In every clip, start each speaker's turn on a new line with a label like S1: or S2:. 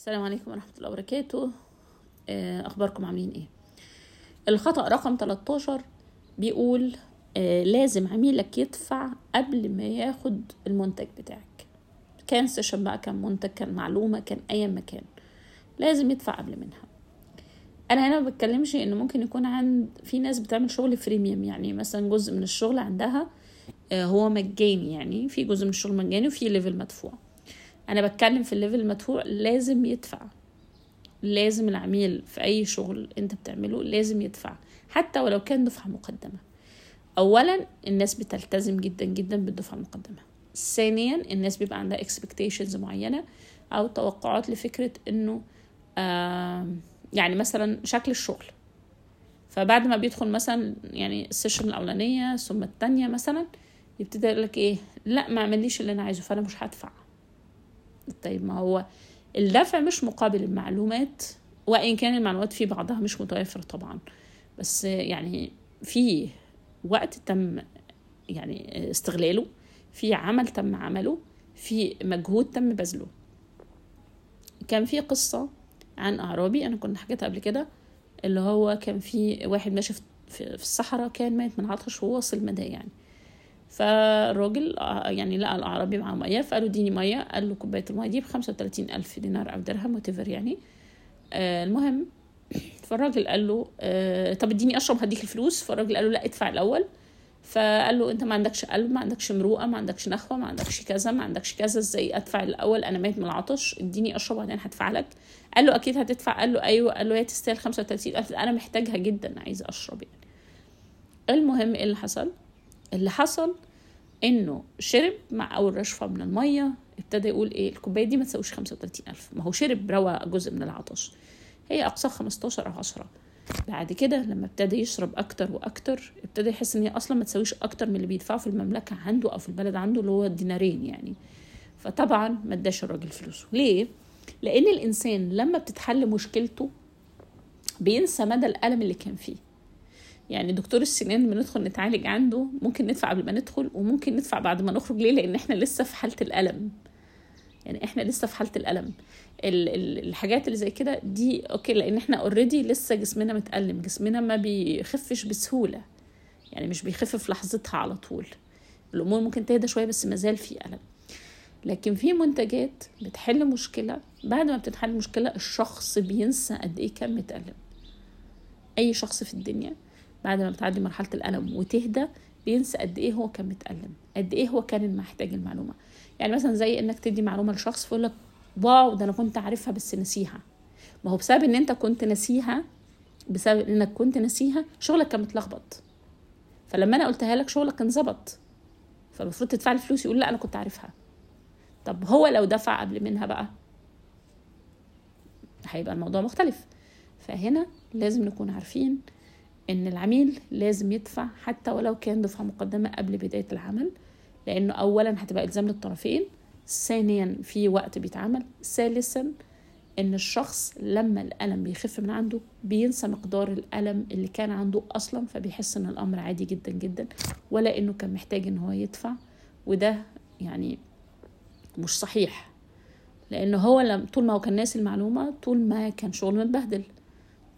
S1: السلام عليكم ورحمة الله وبركاته. آه، أخباركم عاملين إيه؟ الخطأ رقم 13 بيقول آه، لازم عميلك يدفع قبل ما ياخد المنتج بتاعك. كان session بقى كان منتج كان معلومة كان أيا كان لازم يدفع قبل منها. أنا هنا ما بتكلمش إن ممكن يكون عند في ناس بتعمل شغل freemium يعني مثلا جزء من الشغل عندها آه، هو مجاني يعني في جزء من الشغل مجاني وفي level مدفوع. أنا بتكلم في ال level المدفوع لازم يدفع. لازم العميل في أي شغل أنت بتعمله لازم يدفع حتى ولو كان دفعة مقدمة. اولا الناس بتلتزم جدا جدا بالدفعة المقدمة. ثانيا الناس بيبقى عندها expectations معينة أو توقعات لفكرة إنه آه يعني مثلا شكل الشغل. فبعد ما بيدخل مثلا يعني ال session الأولانية ثم التانية مثلا يبتدي يقول لك إيه لأ ما عمليش اللي أنا عايزه فأنا مش هدفع. طيب ما هو الدفع مش مقابل المعلومات وإن كان المعلومات في بعضها مش متوفر طبعا. بس يعني في وقت تم يعني استغلاله في عمل تم عمله في مجهود تم بذله. كان في قصة عن أعرابي أنا كنت حكيتها قبل كده اللي هو كان في واحد ماشي في الصحراء كان مات من عطش وواصل مدى يعني. فالراجل يعني لقى الأعرابي معاه مية فقالوا اديني مية قال له كوباية المية دي بخمسة وتلاتين ألف دينار أو درهم وتفر يعني. آه المهم فالراجل قال له آه طب اديني أشرب هديك الفلوس. فالراجل قال له لا ادفع الأول. فقال له أنت ما عندكش قلب ما عندكش مروءة ما عندكش نخوة ما عندكش كذا ما عندكش كذا إزاي أدفع الأول؟ أنا ميت من العطش اديني أشرب وبعدين هدفع لك. قال له أكيد هتدفع. قال له أيوه. قال له هي تستاهل 35000 أنا محتاجها جدا عايزه أشرب يعني. المهم إيه اللي حصل؟ اللي حصل إنه شرب مع أول رشفه من المية ابتدى يقول إيه الكوباية دي ما تساويش 35000 ما هو شرب روى جزء من العطش. هي أقصى 15 أو 10 بعد كده لما ابتدى يشرب أكتر وأكتر ابتدى يحس إن هي أصلا ما تساويش أكتر من اللي بيدفعه في المملكة عنده أو في البلد عنده اللي هو الدينارين يعني. فطبعا ما اداش الراجل فلوسه. ليه؟ لأن الإنسان لما بتتحل مشكلته بينسى مدى الألم اللي كان فيه. يعني دكتور السنان بندخل نتعالج عنده ممكن ندفع قبل ما ندخل وممكن ندفع بعد ما نخرج. ليه؟ لأن إحنا لسه في حالة الألم. يعني إحنا لسه في حالة الألم. الحاجات اللي زي كده دي okay لأن إحنا already لسه جسمنا متألم جسمنا ما بيخفش بسهولة. يعني مش بيخف في لحظتها على طول. الأمور ممكن تهدى شوية بس مازال في ألم. لكن في منتجات بتحل مشكلة. بعد ما بتتحل مشكلة الشخص بينسى قد إيه كان متألم. أي شخص في الدنيا. بعد ما بتعدي مرحلة الألم وتهدى بينسى قد إيه هو كان متألم قد إيه هو كان محتاج المعلومة. يعني مثلا زي إنك تدي معلومة لشخص فيقول لك واو ده أنا كنت عارفها بس نسيها. ما هو بسبب إن أنت كنت نسيها بسبب إنك كنت نسيها شغلك كان متلخبط. فلما أنا قلتها لك شغلك انظبط فالمفروض تدفع لي فلوس يقول لا أنا كنت عارفها. طب هو لو دفع قبل منها بقى هيبقى الموضوع مختلف. فهنا لازم نكون عارفين إن العميل لازم يدفع حتى ولو كان دفعة مقدمة قبل بداية العمل لأنه اولا هتبقى إلزام للطرفين ثانيا في وقت بيتعمل ثالثا إن الشخص لما الألم بيخف من عنده بينسى مقدار الألم اللي كان عنده أصلا فبيحس إن الأمر عادي جدا جدا ولا إنه كان محتاج إن هو يدفع وده يعني مش صحيح لأنه هو لم طول ما هو كان ناسي المعلومة طول ما كان شغل متبهدل.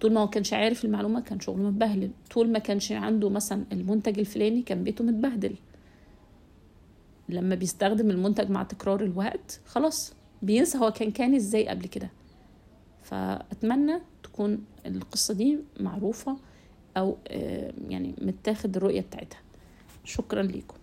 S1: طول ما هو كانش عارف المعلومة كان شغله متبهدل. طول ما كانش عنده مثلا المنتج الفلاني كان بيته متبهدل. لما بيستخدم المنتج مع تكرار الوقت خلاص بينسى هو كان كان إزاي قبل كده. فأتمنى تكون القصة دي معروفة أو يعني متاخد الرؤية بتاعتها. شكرا ليكم.